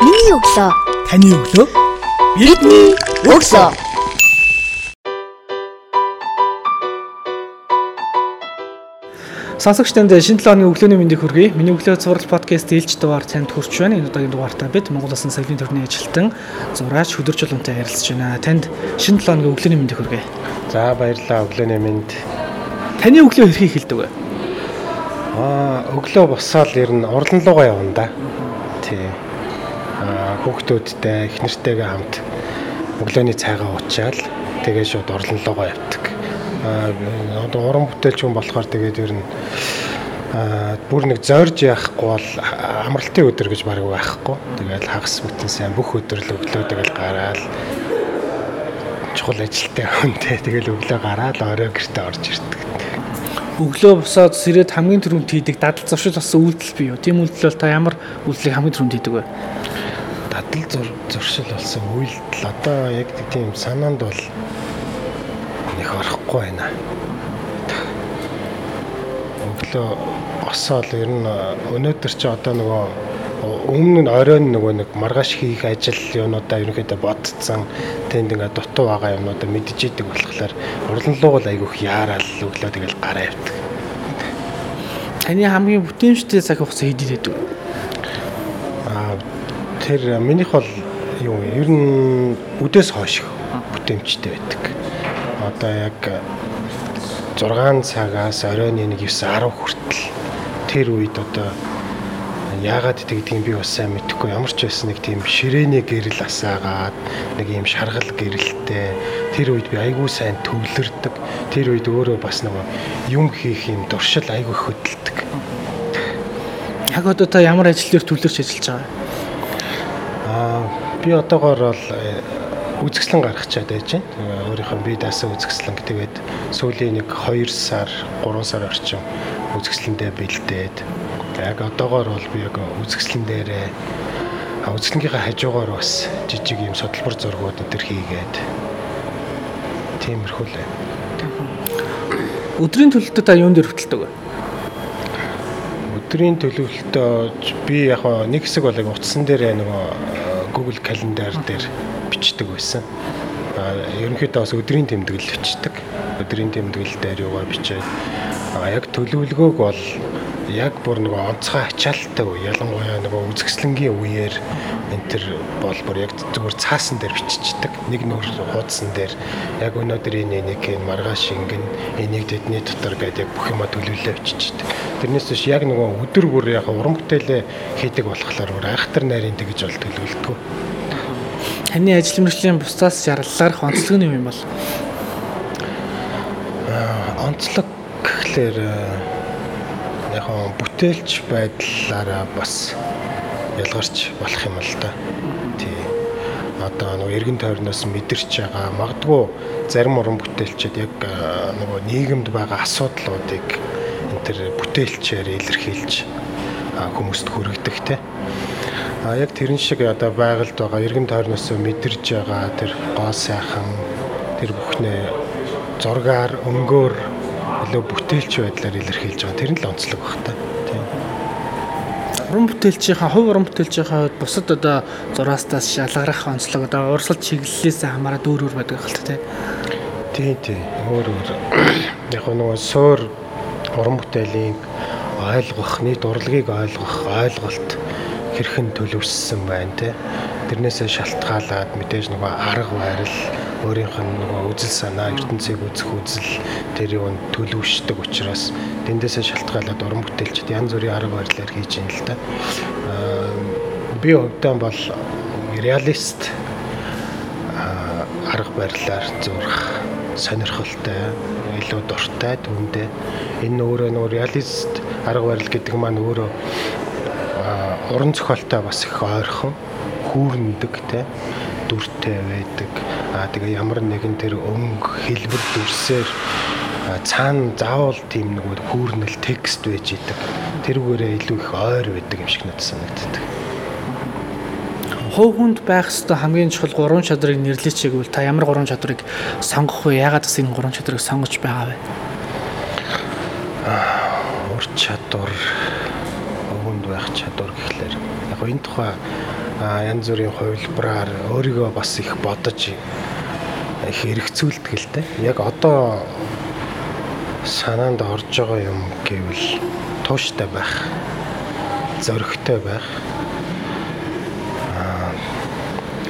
Миний өглөө. Таны өглөө. Бидний өглөө. Сонсогч танд шинэ 7 оны өглөөний мэндийг хүргэе. Миний өглөө цуврал подкаст ээлж дугаар танд хүрч байна. Энэ удаагийн дугаартаа бид Монгол Улсын соёлын төвний ажилтан зураач хөдөрж улаантай ярилцж байна. Танд шинэ 7 оны өглөөний мэндийг хүргэе. За баярлалаа өглөөний мэнд. Таны өглөө хэрхий хэлдэг вэ? Аа өглөө босоод ер нь урлан руугаа явна да. Тий. Хүүхдүүдтэй их нэртэйгээ хамт өглөөний цайгаа уучаал тэгээ шууд руугаа явдаг. Одоо уран бүтээлч хүн болохоор тэгээд ер нь бүр нэг зорж яахгүй бол амралтын өдөр гэж баг байхгүй. Тэгээд хагас бүтэн сайн бүх өдөр л өглөө тэгэл гараал чухал ажилтай хүнтэй тэгэл өглөө гараад орой гэртээ орж ирдэг. Өглөө босоод сэрээд хамгийн түрүүнд хийдэг дадал зуршил болсон үйлдэл бий юу? Тийм үйлдэл бол та ямар үйлдэлийг хамгийн түрүүнд хийдэг вэ? Дадал зур зуршил болсон үйлдэл одоо яг тийм санаанд бол их орохгүй байна. Өглөө босоод ер нь өнөөдөр чи одоо нөгөө өмнө нь оройн нөгөө нэг маргааш хийх ажил юунуудаа ерөнхийдөө бодцсон тэнд ингээ дутуу байгаа юмнуудаа мэдж идэг болохоор урлан луугал айгүйх яарал өглөө тэгэл гараа явдаг. Таны хамгийн бүтээмжтэй цаг хугацаа хэд идэв? Аа тэр минийх бол юу ер нь үдээс хойш бүтээмжтэй байдаг. Одоо яг 6 цагаас оройн 1 9 10 хүртэл тэр үед одоо яагаад тэгдгийг би бас сайн мэдэхгүй. Ямар ч байсан нэг тийм ширээний гэрэл асаагаад нэг юм шаргал гэрэлтэй тэр үед би айгүй сайн төвлөрдөг. Тэр үед өөрөө бас нэг юм хийх юм дуршил айгүй хөдөлдөг. Яг одоо та ямар ажил дээр төвлөрч ажиллаж байгаа би одоогоор бол э, үзэсгэлэн гаргачаад байж байна өөрийнхөө бие даасан үзэсгэлэн тэгээд сүүлийн нэг 2 сар 3 сар орчим үзэсгэлэндээ бэлдээд яг одоогоор бол би яг үзэсгэлэн дээрээ а үзэсгэлэнгийн хажуугаар бас жижиг юм судалбар зургууд төр хийгээд тиймэрхүү л байна. Өдрийн төлөлтөд та юун дээр хөтэлдэг вэ? Өдрийн төлөвлөлтөө би яг нэг хэсэг бол яг утсан дээр нөгөө э, Google календар дээр бичдэг байсан. А ерөнхийдөө бас өдрийн тэмдэглэл бичдэг. Өдрийн тэмдэглэл дээр юугаар бичээд а яг төлөвлөгөөг бол яг бүр нөгөө онцгой ачаалттай үе ялангуяа нөгөө үзэсгэлэнгийн үеэр энэ төр бол бүр яг зүгээр цаасан дээр биччихдэг. Нэг нөр хуудсан дээр яг өнөөдөр энэ нэг энэ маргааш ингэн энийг тэдний дотор гэдэг бүх юма төлөвлөлөө биччихдэг. Тэрнээс биш яг нөгөө өдөр бүр яг уран бүтээлээ хийдэг болохоор бүр айхтар нарийн тэгж бол төлөвлөдгөө. Таны ажил мэргэжлийн бусдаас шаардлагаарх онцлог нь юм бол? онцлог гэхлээр э, яг хоо бүтээлч байдлаараа бас ялгарч болох юм л да. Тий. Одоо нөгөө эргэн тойрноос мэдэрч байгаа магадгүй зарим уран бүтээлчид яг нөгөө нийгэмд байгаа асуудлуудыг энэ төр бүтээлчээр илэрхийлж хүмүүст хүргэдэг те. А яг тэрэн шиг одоо байгальд байгаа эргэн тойрноос мэдэрж байгаа тэр гоо сайхан тэр бүхнээ зургаар өнгөөр илүү бүтээлч байдлаар илэрхийлж байгаа. Тэр нь л онцлог баг та. Тийм. Уран бүтээлчийнхаа хувь уран бүтээлчийнхаа хувьд бусад одоо зураастаас шалгарах онцлог одоо урсгал чиглэлээс хамаарат өөр өөр байдаг хэл тэ. Тийм тийм. Өөр өөр. Яг нөгөө суур уран бүтээлийн ойлгох, нийт урлагийг ойлгох ойлголт хэрхэн төлөвшсөн байна те. Тэрнээсээ шалтгаалаад мэдээж нөгөө арга барил өөрийнх нь нөгөө үзэл санаа ертөнцийг үзэх үзэл тэр юу төлөвшдөг учраас тэндээсээ шалтгаалаад уран бүтээлчд янз бүрийн арга барилаар хийж юм л да. Би хувьдаа бол реалист арга барилаар зурх сонирхолтой илүү дуртай түндэ энэ өөрөө нөгөө реалист арга барил гэдэг маань өөрөө уран зохиолтой бас их ойрхон хүүрнэдэг те дүртэй байдаг. Аа тэгээ ямар нэгэн тэр өнгө хэлбэр дүрсээр цаана заавал тийм нэг хүүрнэл текст байж идэг. Тэрүүгээрээ илүү их ойр байдаг юм шиг надад санагддаг. Хувь хүнд байх ёстой хамгийн чухал гурван чадрыг нэрлэж чигвэл та ямар гурван чадрыг сонгох вэ? Яагаад гэсэн энэ гурван чадрыг сонгож байгаа вэ? Ур чадвар, өвөнд байх чадвар гэхлээр яг энэ тухай янз бүрийн хувилбараар өөрийгөө бас их бодож их эргцүүлдэг л дээ. Яг одоо санаанд орж байгаа юм гэвэл тууштай байх, зөрөгтэй байх,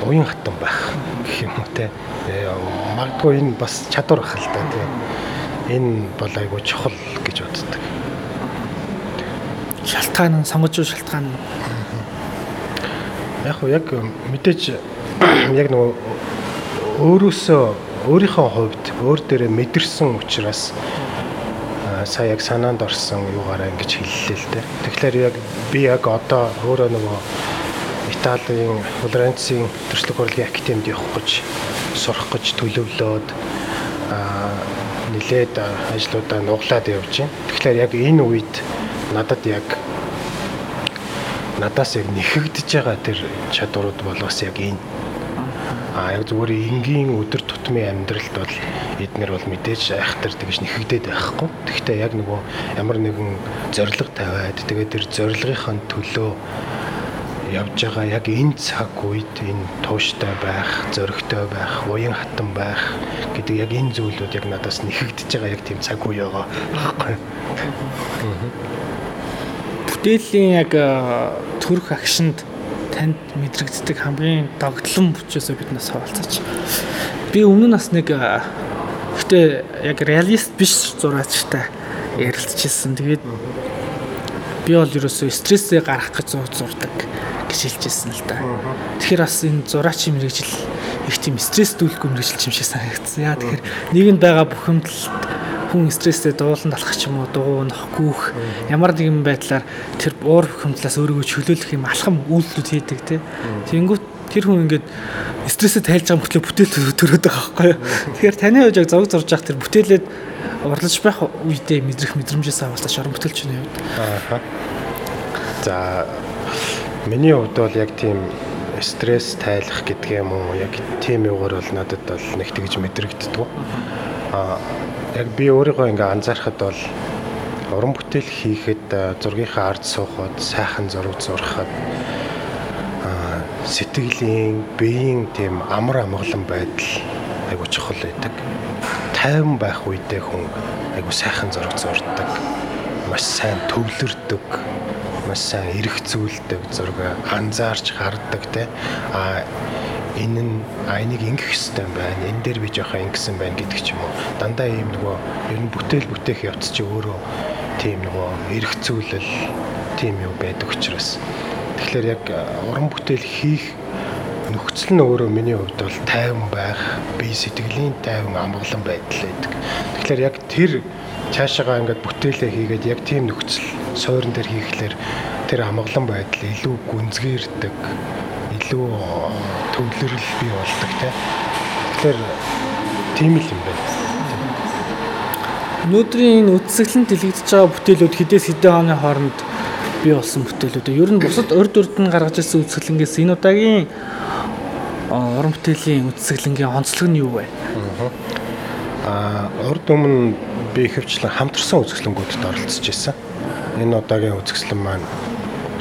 уян хатан байх гэх юм уу те. Магадгүй энэ бас чадвар ах л да тийм. Энэ бол айгүй чухал гэж боддог. Шалтгаан сонгож шалтгаан яг яг мэдээж яг нөгөө өөрөөсөө өөрийнхөө хувьд өөр дээрээ мэдэрсэн учраас сая яг санаанд орсон юугаараа ингэж хэллээ л дээ. Тэгэхээр яг би яг одоо өөрөө нөгөө Италийн Флоренцийн төрчлөг хурлын академид явах гэж сурах гэж төлөвлөөд нилээд ажлуудаа нуглаад явж байна. Тэгэхээр яг энэ үед надад яг надаас яг нэхэгдэж байгаа тэр чадварууд бол бас яг энэ. А яг зүгээр энгийн өдөр тутмын амьдралд бол эднэр бол мэдээж айхтар тэгж нэхэгдээд байхгүй. Тэгэхдээ яг нөгөө ямар нэгэн зориг тавиад тэгээд тэр зорилгынхаа төлөө явж байгаа яг энэ цаг үед энэ тууштай байх, зөрөгтэй байх, уян хатан байх гэдэг яг энэ зүйлүүд яг надаас нэхэгдэж байгаа яг тийм цаг үе байгаа байхгүй. Бүтээлийн яг төрөх агшинд танд мэдрэгддэг хамгийн догтлон бүчээсээ бид нас хаалцаач. Би өмнө нь бас нэг гэтээ яг реалист биш зураачтай ярилцчихсан. Тэгээд би бол ерөөсөө стрессээ гаргах гэж зурдаг гэж хэлчихсэн л да. Тэгэхээр бас энэ зураачийн мэрэгжил их тийм стресс дүүлэхгүй мэрэгжил юм шиг санагдсан. Яа тэгэхээр нийгэмд байгаа бүхэмдэлд хүн стресстэй дуулан талах ч юм уу дугуйнах гүүх ямар нэгэн байдлаар тэр уур хөндлөөс өөрийгөө чөлөөлөх юм алхам үйлдэлүүд хийдэг те. Тэнгүүт тэр хүн ингээд стрессээ тайлж байгаа мөртлөө бүтээл төрөөд байгаа байхгүй юу. Тэгэхээр таны хувьд яг зог зурж явах тэр бүтээлээд урлаж байх үедээ мэдрэх мэдрэмжээс авалтаа шорон бүтээлчний хувьд. Аа. За миний хувьд бол яг тийм стресс тайлах гэдэг юм уу яг тийм юугаар бол надад бол нэг тэгж мэдрэгддэг. Аа яг би өөрийгөө ингээ анзаархад бол уран бүтээл хийхэд зургийнхаа ард суухад сайхан зураг зурхад сэтгэлийн биеийн тийм амар амгалан байдал айгу чухал байдаг. Тайван байх үедээ хүн айгу сайхан зураг зурдаг. Маш сайн төвлөрдөг. Маш сайн эргцүүлдэг зураг анзаарч хардаг те. А энэ нь а энийг ингэх хэрэгтэй байна. Энэ дээр би жоохон ингэсэн байна гэдэг ч юм уу. Дандаа ийм нөгөө ер нь бүтээл бүтээх явц чи өөрөө тийм нөгөө эргцүүлэл тийм юу байдаг учраас. Тэгэхээр яг уран бүтээл хийх нөхцөл нь өөрөө миний хувьд бол тайван байх, бие сэтгэлийн тайван амгалан байдал байдаг. Тэгэхээр яг тэр цаашаага ингээд бүтээлээ хийгээд яг тийм нөхцөл суурин дээр хийхлээр тэр амгалан байдал илүү гүнзгийрдэг илүү төвлөрөл бий болдог тийм. Тэгэхээр тийм л юм байна. Өнөөдрийн энэ үтсгэлэн дэлгэгдэж байгаа бүтээлүүд хэдээс хэдэн оны хооронд бий болсон бүтээлүүд. Ер нь бусад урд урд нь гаргаж ирсэн үтсгэлэнгээс энэ удаагийн уран бүтээлийн үтсгэлэнгийн онцлог нь юу вэ? Аа урд өмнө би ихэвчлэн хамтарсан үтсгэлэнгүүдэд оролцож байсан. Энэ удаагийн үтсгэлэн маань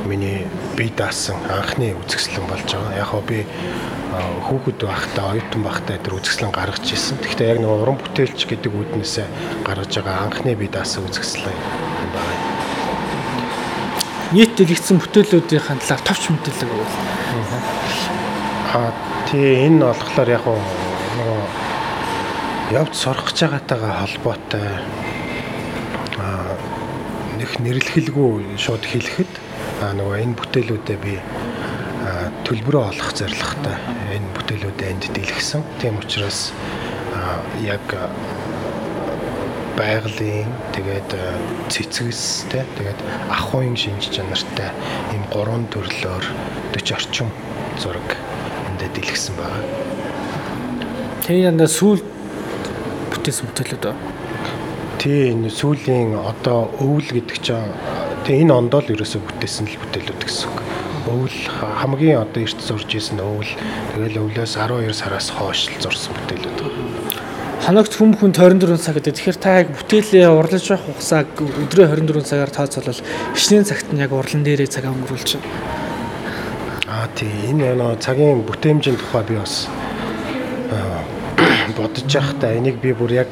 миний бие даасан анхны үзэсгэлэн болж байгаа. Яг хоо би хүүхэд байхдаа оюутан байхдаа тэр үзэсгэлэн гаргаж ирсэн. Гэхдээ яг нэг уран бүтээлч гэдэг үүднээсээ гаргаж байгаа анхны бие даасан үзэсгэлэн юм байна. Нийт дэлгэцсэн бүтээлүүдийн талаар товч мэдээлэл өгвөл. Аа тий энэ болохоор яг нөгөө явж сурах гэж байгаатай холбоотой нэрлэхэлгүй шууд хэлэхэд нөгөө энэ бүтээлүүдэд би төлбөрөө олох зорилготой энэ бүтээлүүдэд энд дэлгэсэн. Тийм учраас яг байгалийн тэгээд цэцгэстэй тэгээд ахуйн шинж чанартай ийм гурван төрлөөр 40 орчим зураг эндээ дэлгэсэн байгаа. Тэ янда сүүл бүтээсэн бүтээлүүд үү? Тийм сүүлийн одоо өвөл гэдэг чинь Тэгээ энэ ондоо л ерөөсөө бүтээсэн л бүтээлүүд гэсэн үг. Өвөл хамгийн одоо эрт зурж исэн өвөл тэгэл өвлөөс 12 сараас хойш л зурсан бүтээлүүд. Хоногт хүм хүн 24 цаг гэдэг. Тэгэхээр та яг бүтээлээ урлаж байх хугацааг өдрөө 24 цагаар тооцоолол хичнээн цагт нь яг урлан дээрээ цаг өнгөрүүлж байна. Аа тий энэ нөө цагийн бүтээмжийн тухай би бас бодож явахдаа энийг би бүр яг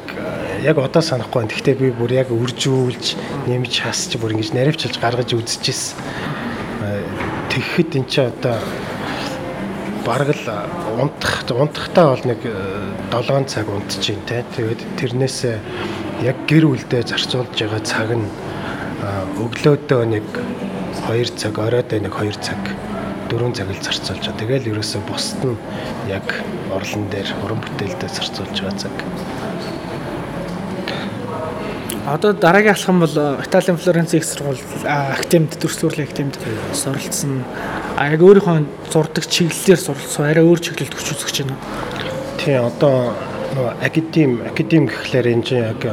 яг одоо санахгүй байна. Гэхдээ би бүр яг үржүүлж, нэмж хасч бүр ингэж наривчилж гаргаж үзчихсэн. Аа, Тэгэхэд эн чи одоо бараг л унтах унтахтаа бол нэг 7 цаг унтж дээ. Тэгээд тэрнээсээ яг гэр бүлдээ зарцуулж байгаа цаг нь өглөөдөө нэг 2 цаг, оройдоо нэг 2 цаг, 4 цаг л зарцуулж байгаа. Тэгэл ерөөсөө бусд нь яг орлон дээр уран бүтээлдээ зарцуулж байгаа цаг. Одоо дараагийн алхам бол э, Италийн Флоренц их сургууль а, академид төгс сургуулийн академид суралцсан. А яг өөрийнхөө зурдаг чиглэлээр суралцсан. Арай өөр чиглэлд хүч үзэж байна. Тий одоо нөгөө академ академ гэхлээр энэ чинь яг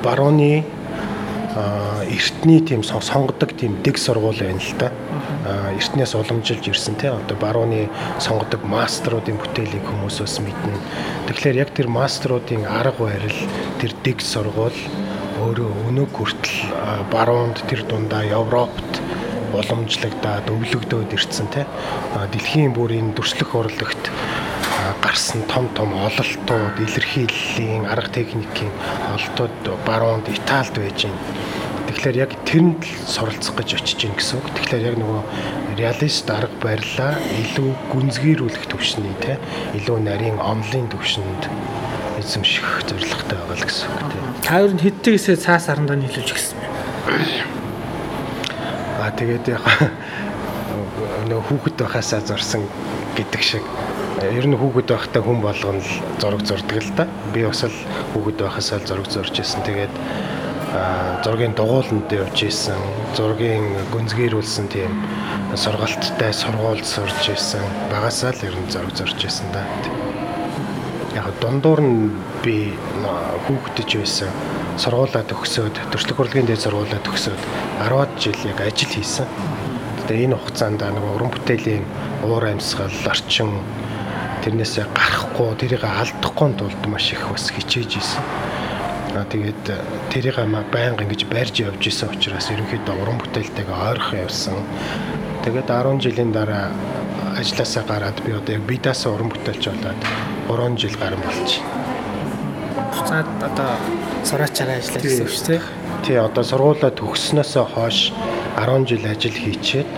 барууны а эртний тийм сон- сонгодог тийм дэг сургууль байна л да. Эртнээс уламжилж ирсэн те одоо барууны сонгодог мастеруудын бүтээлийг хүмүүсөөс мэднэ. Тэгэхээр яг тэр мастеруудын арга барил тэр дэг сургууль өөрөө өнөө хүртэл баруунд тэр дундаа Европт уламжлагдаад өвлөгдөөд ирсэн те. Дэлхийн бүрийн дүрслэх урлагт гарсан том том ололтууд, илэрхийллийн арга техникийн ололтууд баруунд Италид байж байна. Тэгэхээр яг тэрэнд л суралцах гэж очиж гин гэсэн үг. Тэгэхээр яг нөгөө реалист арга барилаа илүү гүнзгийрүүлэх төвшний те илүү нарийн омлын төвшөнд эзэмших зорилготой байгаа л гэсэн үг те. Та хоёр нь хэдтэйгээс цаас арандаа нийлүүлж гисэн бэ? А тэгээд яг нөө хүүхэд байхасаа зурсан гэдэг шиг ер нь хүүхэд байхдаа хүн болгоно л зураг зурдаг л да. Би бас л хүүхэд байхасаа л зураг зурж ирсэн. Тэгээд зургийн дугууланд явж исэн, зургийн гүнзгийрүүлсэн тийм сургалттай сургуульд сурж исэн. Багасаа л ер нь зураг зурж исэн да. Яг дундуур нь би нөө хүүхэдж байсан сургуулаа төгсөөд төрчлөг урлагийн дээд сургуулаа төгсөөд 10-аад жил яг ажил хийсэн. Тэгээ энэ хугацаанд нэг уран бүтээлийн уур амьсгал, орчин тэрнээсээ гарахгүй, тэрийг алдахгүй тулд маш их бас хичээж исэн. Аа тэгээд тэрийг маа байнга ингэж байрж явж исэн учраас ерөнхийдөө уран бүтээлтэйгээ ойрхон явсан. Тэгээд 10 жилийн дараа ажилласаа гараад би одоо яг бидаасаа уран бүтээлч болоод 3 жил гарсан болж байна. Буцаад одоо сураачаараа ажиллаж гэсэн үг шүү дээ. Тий одоо сургуулаа төгснөөсөө хойш 10 жил ажил хийчээд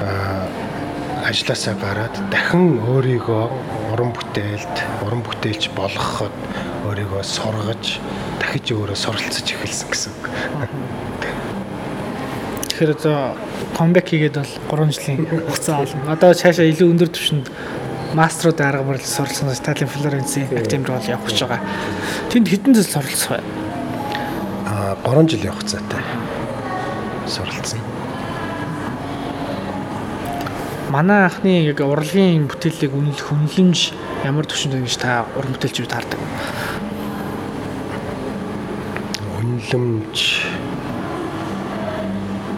аа ажилласаа гараад дахин өөрийгөө уран бүтээлд уран бүтээлч болгоход өөрийгөө сургаж дахиж өөрөө суралцж эхэлсэн гэсэн үг. Тэгэхээр одоо комбек хийгээд бол 3 жилийн хугацаа олно. Одоо цаашаа илүү өндөр түвшинд маструуд арга барил суралцсан Италийн Флоренцийн академид бол явах гэж байгаа. Тэнд хэдэн жил суралцсан вэ? Аа 3 жилийн хугацаатай суралцсан. Манай анхны яг урлагийн бүтээлийг үнэлэх үнэлэмж ямар түвшинд байна гэж та уран бүтээлчүүд хардаг. Үнэлэмж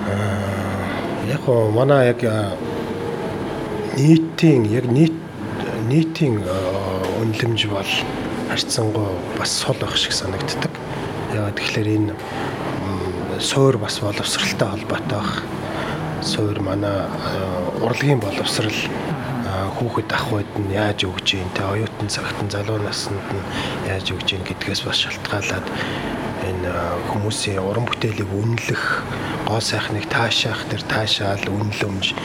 аа яг манай яг нийтийн яг нийт нийтийн аа, үнэлэмж бол харьцангуй бас сул байх шиг санагддаг. Яагаад тэгэхээр энэ суур бас боловсралтай холбоотой байх. Суур манай аа, урлагийн боловсрал аа, хүүхэд ахуйд нь яаж өгж юм те оюутан цагт нь залуу наснд нь яаж өгж юм гэдгээс бас шалтгаалаад энэ хүмүүсийн уран бүтээлийг үнэлэх гоо сайхныг таашаах тэр таашаал үнэлэмж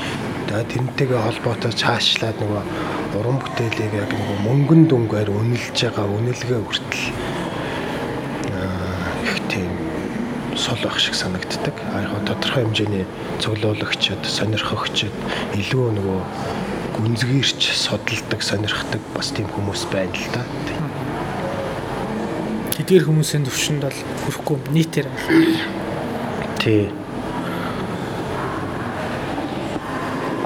тэгээ тэрнтэйгээ холбоотой цаашлаад нөгөө уран бүтээлийг яг нөгөө мөнгөн дүнгээр үнэлж байгаа үнэлгээ хүртэл их тийм сул байх шиг санагддаг. Яг тодорхой хэмжээний цуглуулагчид, сонирхогчид илүү нөгөө гүнзгийрч судалдаг, сонирхдаг бас тийм хүмүүс байна л да. Тэдгээр хүмүүсийн төвшөнд бол хүрэхгүй нийтээр Тий.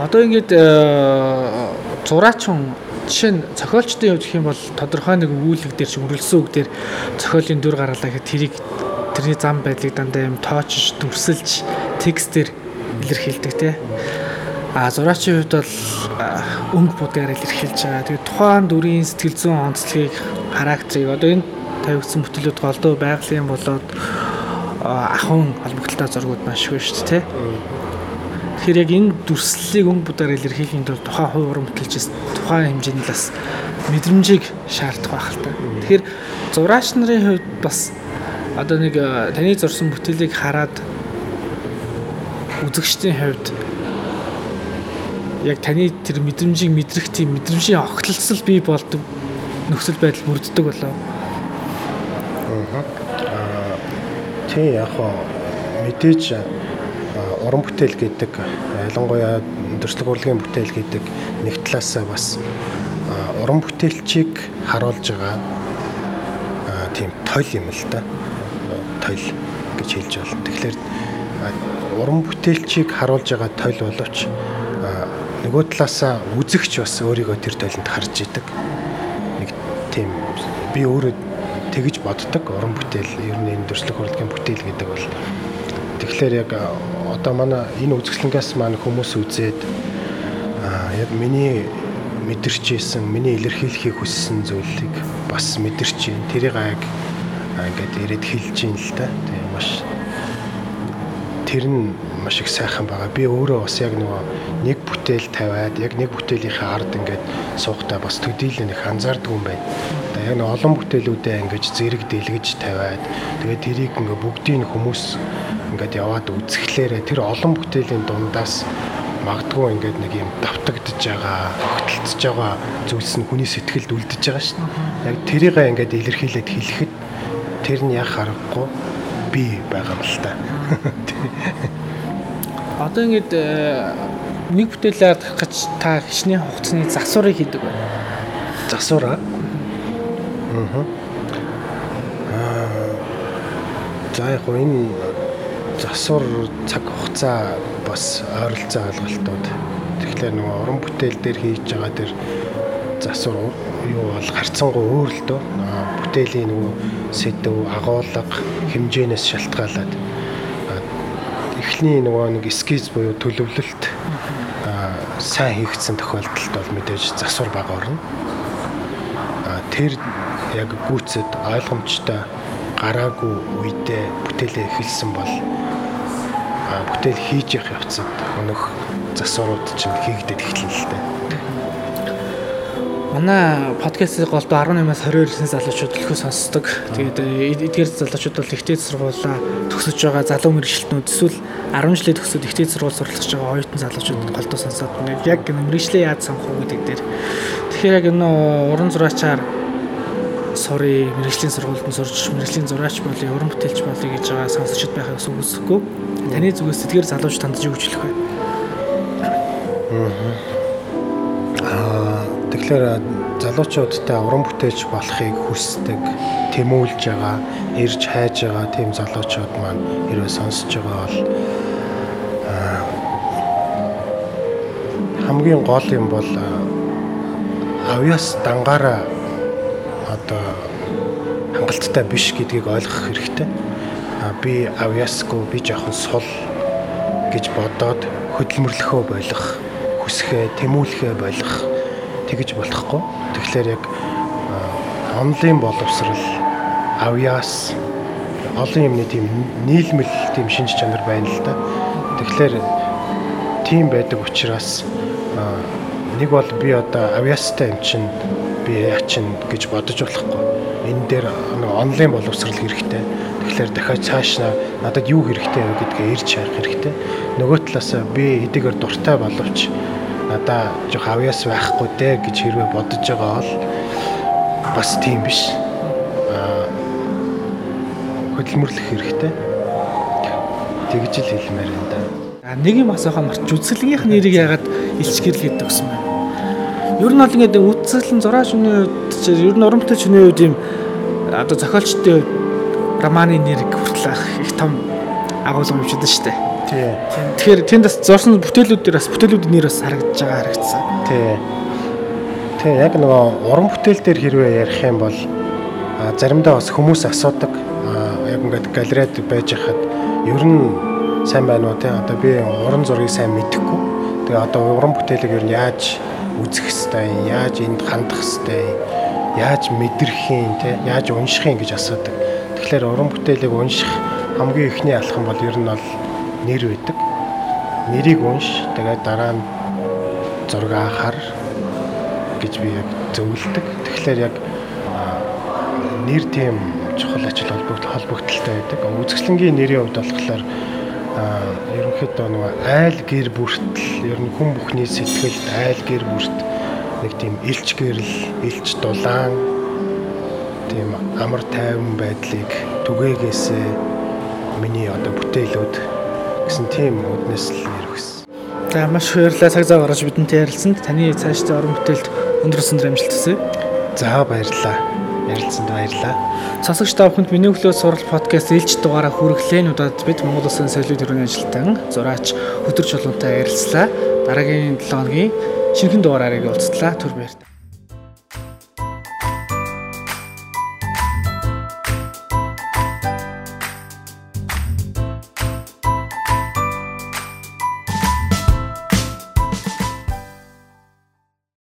Одоо ингээд э, зураачин жишээ нь зохиолчдын хувьд гэх юм бол тодорхой нэг өгүүлэг дээр чи үргэлжлсэн үг дээр зохиолын дүр гаргалаа гэхэд тэрийг тэрний зам байдлыг дандаа юм тоочж дүрсэлж текстээр илэрхийлдэг те. А зураачийн хувьд бол а, өнгө будгаар илэрхийлж байгаа. Тэгээд тухайн дүрийн сэтгэл зүйн онцлогийг характерыг одоо энэ тавигдсан бүтээлүүд голдуу байгалийн болоод а, ахын холбогдолтой зургууд маш их байна шүү дээ. Тэгэхээр яг энэ дүрслэлийг өнгө будаар илэрхийлэхийн тулд тухайн хувь уран бүтээлчээс тухайн хэмжээний лас мэдрэмжийг шаардах байх л та. Тэгэхээр зураач нарын хувьд бас одоо нэг э, таны зурсан бүтээлийг хараад үзэгчдийн хувьд яг таны тэр мэдрэмжийг мэдрэх тийм мэдрэмжийн огтлцол бий болдог нөхцөл байдал бүрддэг болоо. Аа тий яг хоо мэдээж уран бүтээл гэдэг ялангуяа төрслөг урлагийн бүтээл гэдэг нэг талаасаа бас уран бүтээлчийг харуулж байгаа аа, тийм тойл юм л да. Тойл гэж хэлж байна. Тэгэхээр уран бүтээлчийг харуулж байгаа тойл боловч нөгөө талаасаа үзэгч бас өөрийгөө тэр тойлонд харж идэг. Нэг тийм би өөрөө тэгж боддог уран бүтээл ер нь энэ төрслөг урлагийн бүтээл гэдэг бол тэгэхээр яг одоо манай энэ үзэсгэлэнгээс маань хүмүүс үзээд яг миний мэдэрч ийсэн миний илэрхийлэхийг хүссэн зүйлийг бас мэдэрч юм тэрийг яг ингээд ирээд хэлж юм л та тийм маш тэр нь маш их сайхан байгаа. Би өөрөө бас яг нөгөө нэг бүтээл тавиад яг нэг бүтээлийнхээ ард ингээд суухдаа бас төдийлэн их анзаардаг юм байна. Одоо яг олон бүтээлүүдээ ингээд зэрэг дэлгэж тавиад тэгээд тэрийг ингээд бүгдийг хүмүүс ингээд яваад үзэхлээрэ тэр олон бүтээлийн дундаас магадгүй ингээд нэг юм давтагдж байгаа, огтлцж байгаа зүйлс нь хүний сэтгэлд үлдэж байгаа дээ. Яг тэрийгээ ингээд илэрхийлээд хэлэхэд тэр нь яг харахгүй би байгаа юм л та. Одоо ингээд э, нэг бүтээлээ ардах гэж та хичнээн хугацааны засварыг хийдэг байна. Засвараа. Аа. Аа. За яг гоо энэ засвар цаг хугацаа бас ойролцоо ойлголтууд. Тэгэхээр нөгөө уран бүтээл дээр хийж байгаа тэр засвар юу бол харьцангуй өөр л дөө. Бүтээлийн нөгөө сэдв, агуулга, хэмжээнээс шалтгаалаад аа, эхлний нөгөө нэг эскиз буюу төлөвлөлт сайн хийгдсэн тохиолдолд бол мэдээж засвар бага орно. Тэр яг гүйцэд ойлгомжтой гараагүй үедээ бүтээлээ эхэлсэн бол бүтээл хийж явах явцад өнөх засварууд чинь хийгдээд эхэлнэ л дээ. Манай подкастыг голдоо 18-аас 22 насны залуучууд төлхөө сонсдог. Тэгээд э, эдгээр залуучууд бол ихтэй сургуулаа төгсөж байгаа залуу мэрэгчлэтнүүд эсвэл 10 жилийн төгсөөд ихтэй сургууль сурлаж байгаа оюутан залуучууд голдоо сонсоод яг мэрэгчлээ яаж сонгох уу гэдэг дээр. Тэгэхээр яг энэ уран зураачаар сурыг мэрэгжлийн сургуульд нь сурч мэрэгжлийн зураач болъё, уран бүтээлч болъё гэж байгаа сонсогчд байхыг үгүйсэхгүй. Таны зүгээс тэдгээр залууч танд юу хэлэх вэ? Аа тэгэхээр залуучуудтай уран бүтээлч болохыг хүсдэг, тэмүүлж байгаа, ирж хайж байгаа тийм залуучууд маань хэрвээ сонсож байгаа бол хамгийн гол юм бол авьяас дангаараа одоо хангалттай биш гэдгийг ойлгох хэрэгтэй. Би авьяасгүй би жоохон сул гэж бодоод хөдөлмөрлөхөө болох хүсхээ тэмүүлэхээ болох тэгэж болохгүй. Тэгэхээр яг онлын боловсрал авьяас олон юмны тийм нийлмэл тийм шинж чанар байна л да. Тэгэхээр тийм байдаг учраас нэг бол би одоо авьяастай юм чинь би яачин гэж бодож болохгүй. Энэ дээр нэг онлайн боловсрал хэрэгтэй. Тэгэхээр дахиад цаашаа надад юу хэрэгтэй вэ гэдгээ ирж харах хэрэгтэй. Нөгөө талаасаа би эдгээр дуртай боловч надаа жоох авьяас байхгүй дээ гэж хэрвээ бодож байгаа бол бас тийм биш. Аа хөдөлмөрлөх хэрэгтэй. Тэгж л хэлмээр энэ нэг юм асуухаа марч үзэсгэлгийнх нэрийг ягаад илчгэрл гэдэг гэсэн бэ? Ер нь бол ингээд үзэсгэлэн зураач хүний хувьд ч ер нь бүтээлч хүний хувьд юм одоо зохиолчтой романы нэрийг хүртэл их том агуулга юм шүү дээ. Тий. Тэгэхээр тэнд бас зурсан бүтээлүүд дээр бас бүтээлүүдийн нэр бас харагдаж байгаа харагдсан. Тий. Тий, яг нөгөө уран бүтээл дээр хэрвээ ярих юм бол заримдаа бас хүмүүс асуудаг. Яг ингээд галерейд байж хахад ер нь сайн байна уу те одоо би уран зургийг сайн мэдэхгүй. Тэгээ одоо уран бүтээлийг ер нь яаж үзэх хэвтэй, яаж энд хандах хэвтэй, яаж мэдрэх юм те яаж унших юм гэж асуудаг. Тэгэхээр уран бүтээлийг унших хамгийн ихний алхам бол ер нь бол нэр байдаг. нэрийг унш тэгээд дараа нь зураг хар гэж би яг зөвлөдөг. Тэгэхээр яг нэр тийм чухал ажил холбогдол холбогдолтой байдаг. Үзэсгэлэнгийн нэрийн хувьд болохоор ерөнхийдөө нөгөө айл гэр бүртэл ер нь хүн бүхний сэтгэлд айл гэр бүрт нэг тийм илч гэрэл, илч дулаан тийм амар тайван байдлыг түгээгээсээ миний одоо бүтээлүүд гэсэн тийм үднэс л өгсөн. За маш баярлалаа цаг зав гаргаж бидэнтэй ярилцсанд. Таны цаашдын орон бүтээлд өндөр өсөндөр амжилт хүсье. За баярлалаа. Ярилцсанд баярлалаа. Сонсогч та бүхэнд миний өглөө сурал подкаст ээлж дугаараа хүргэлээ. Удаад бид Монгол Улсын соёлын төрийн ажилтан зураач хөтөр чулуунтай ярилцлаа. Дараагийн 7 хоногийн шинэхэн дугаараарыг уулзлаа. Түр баярлалаа.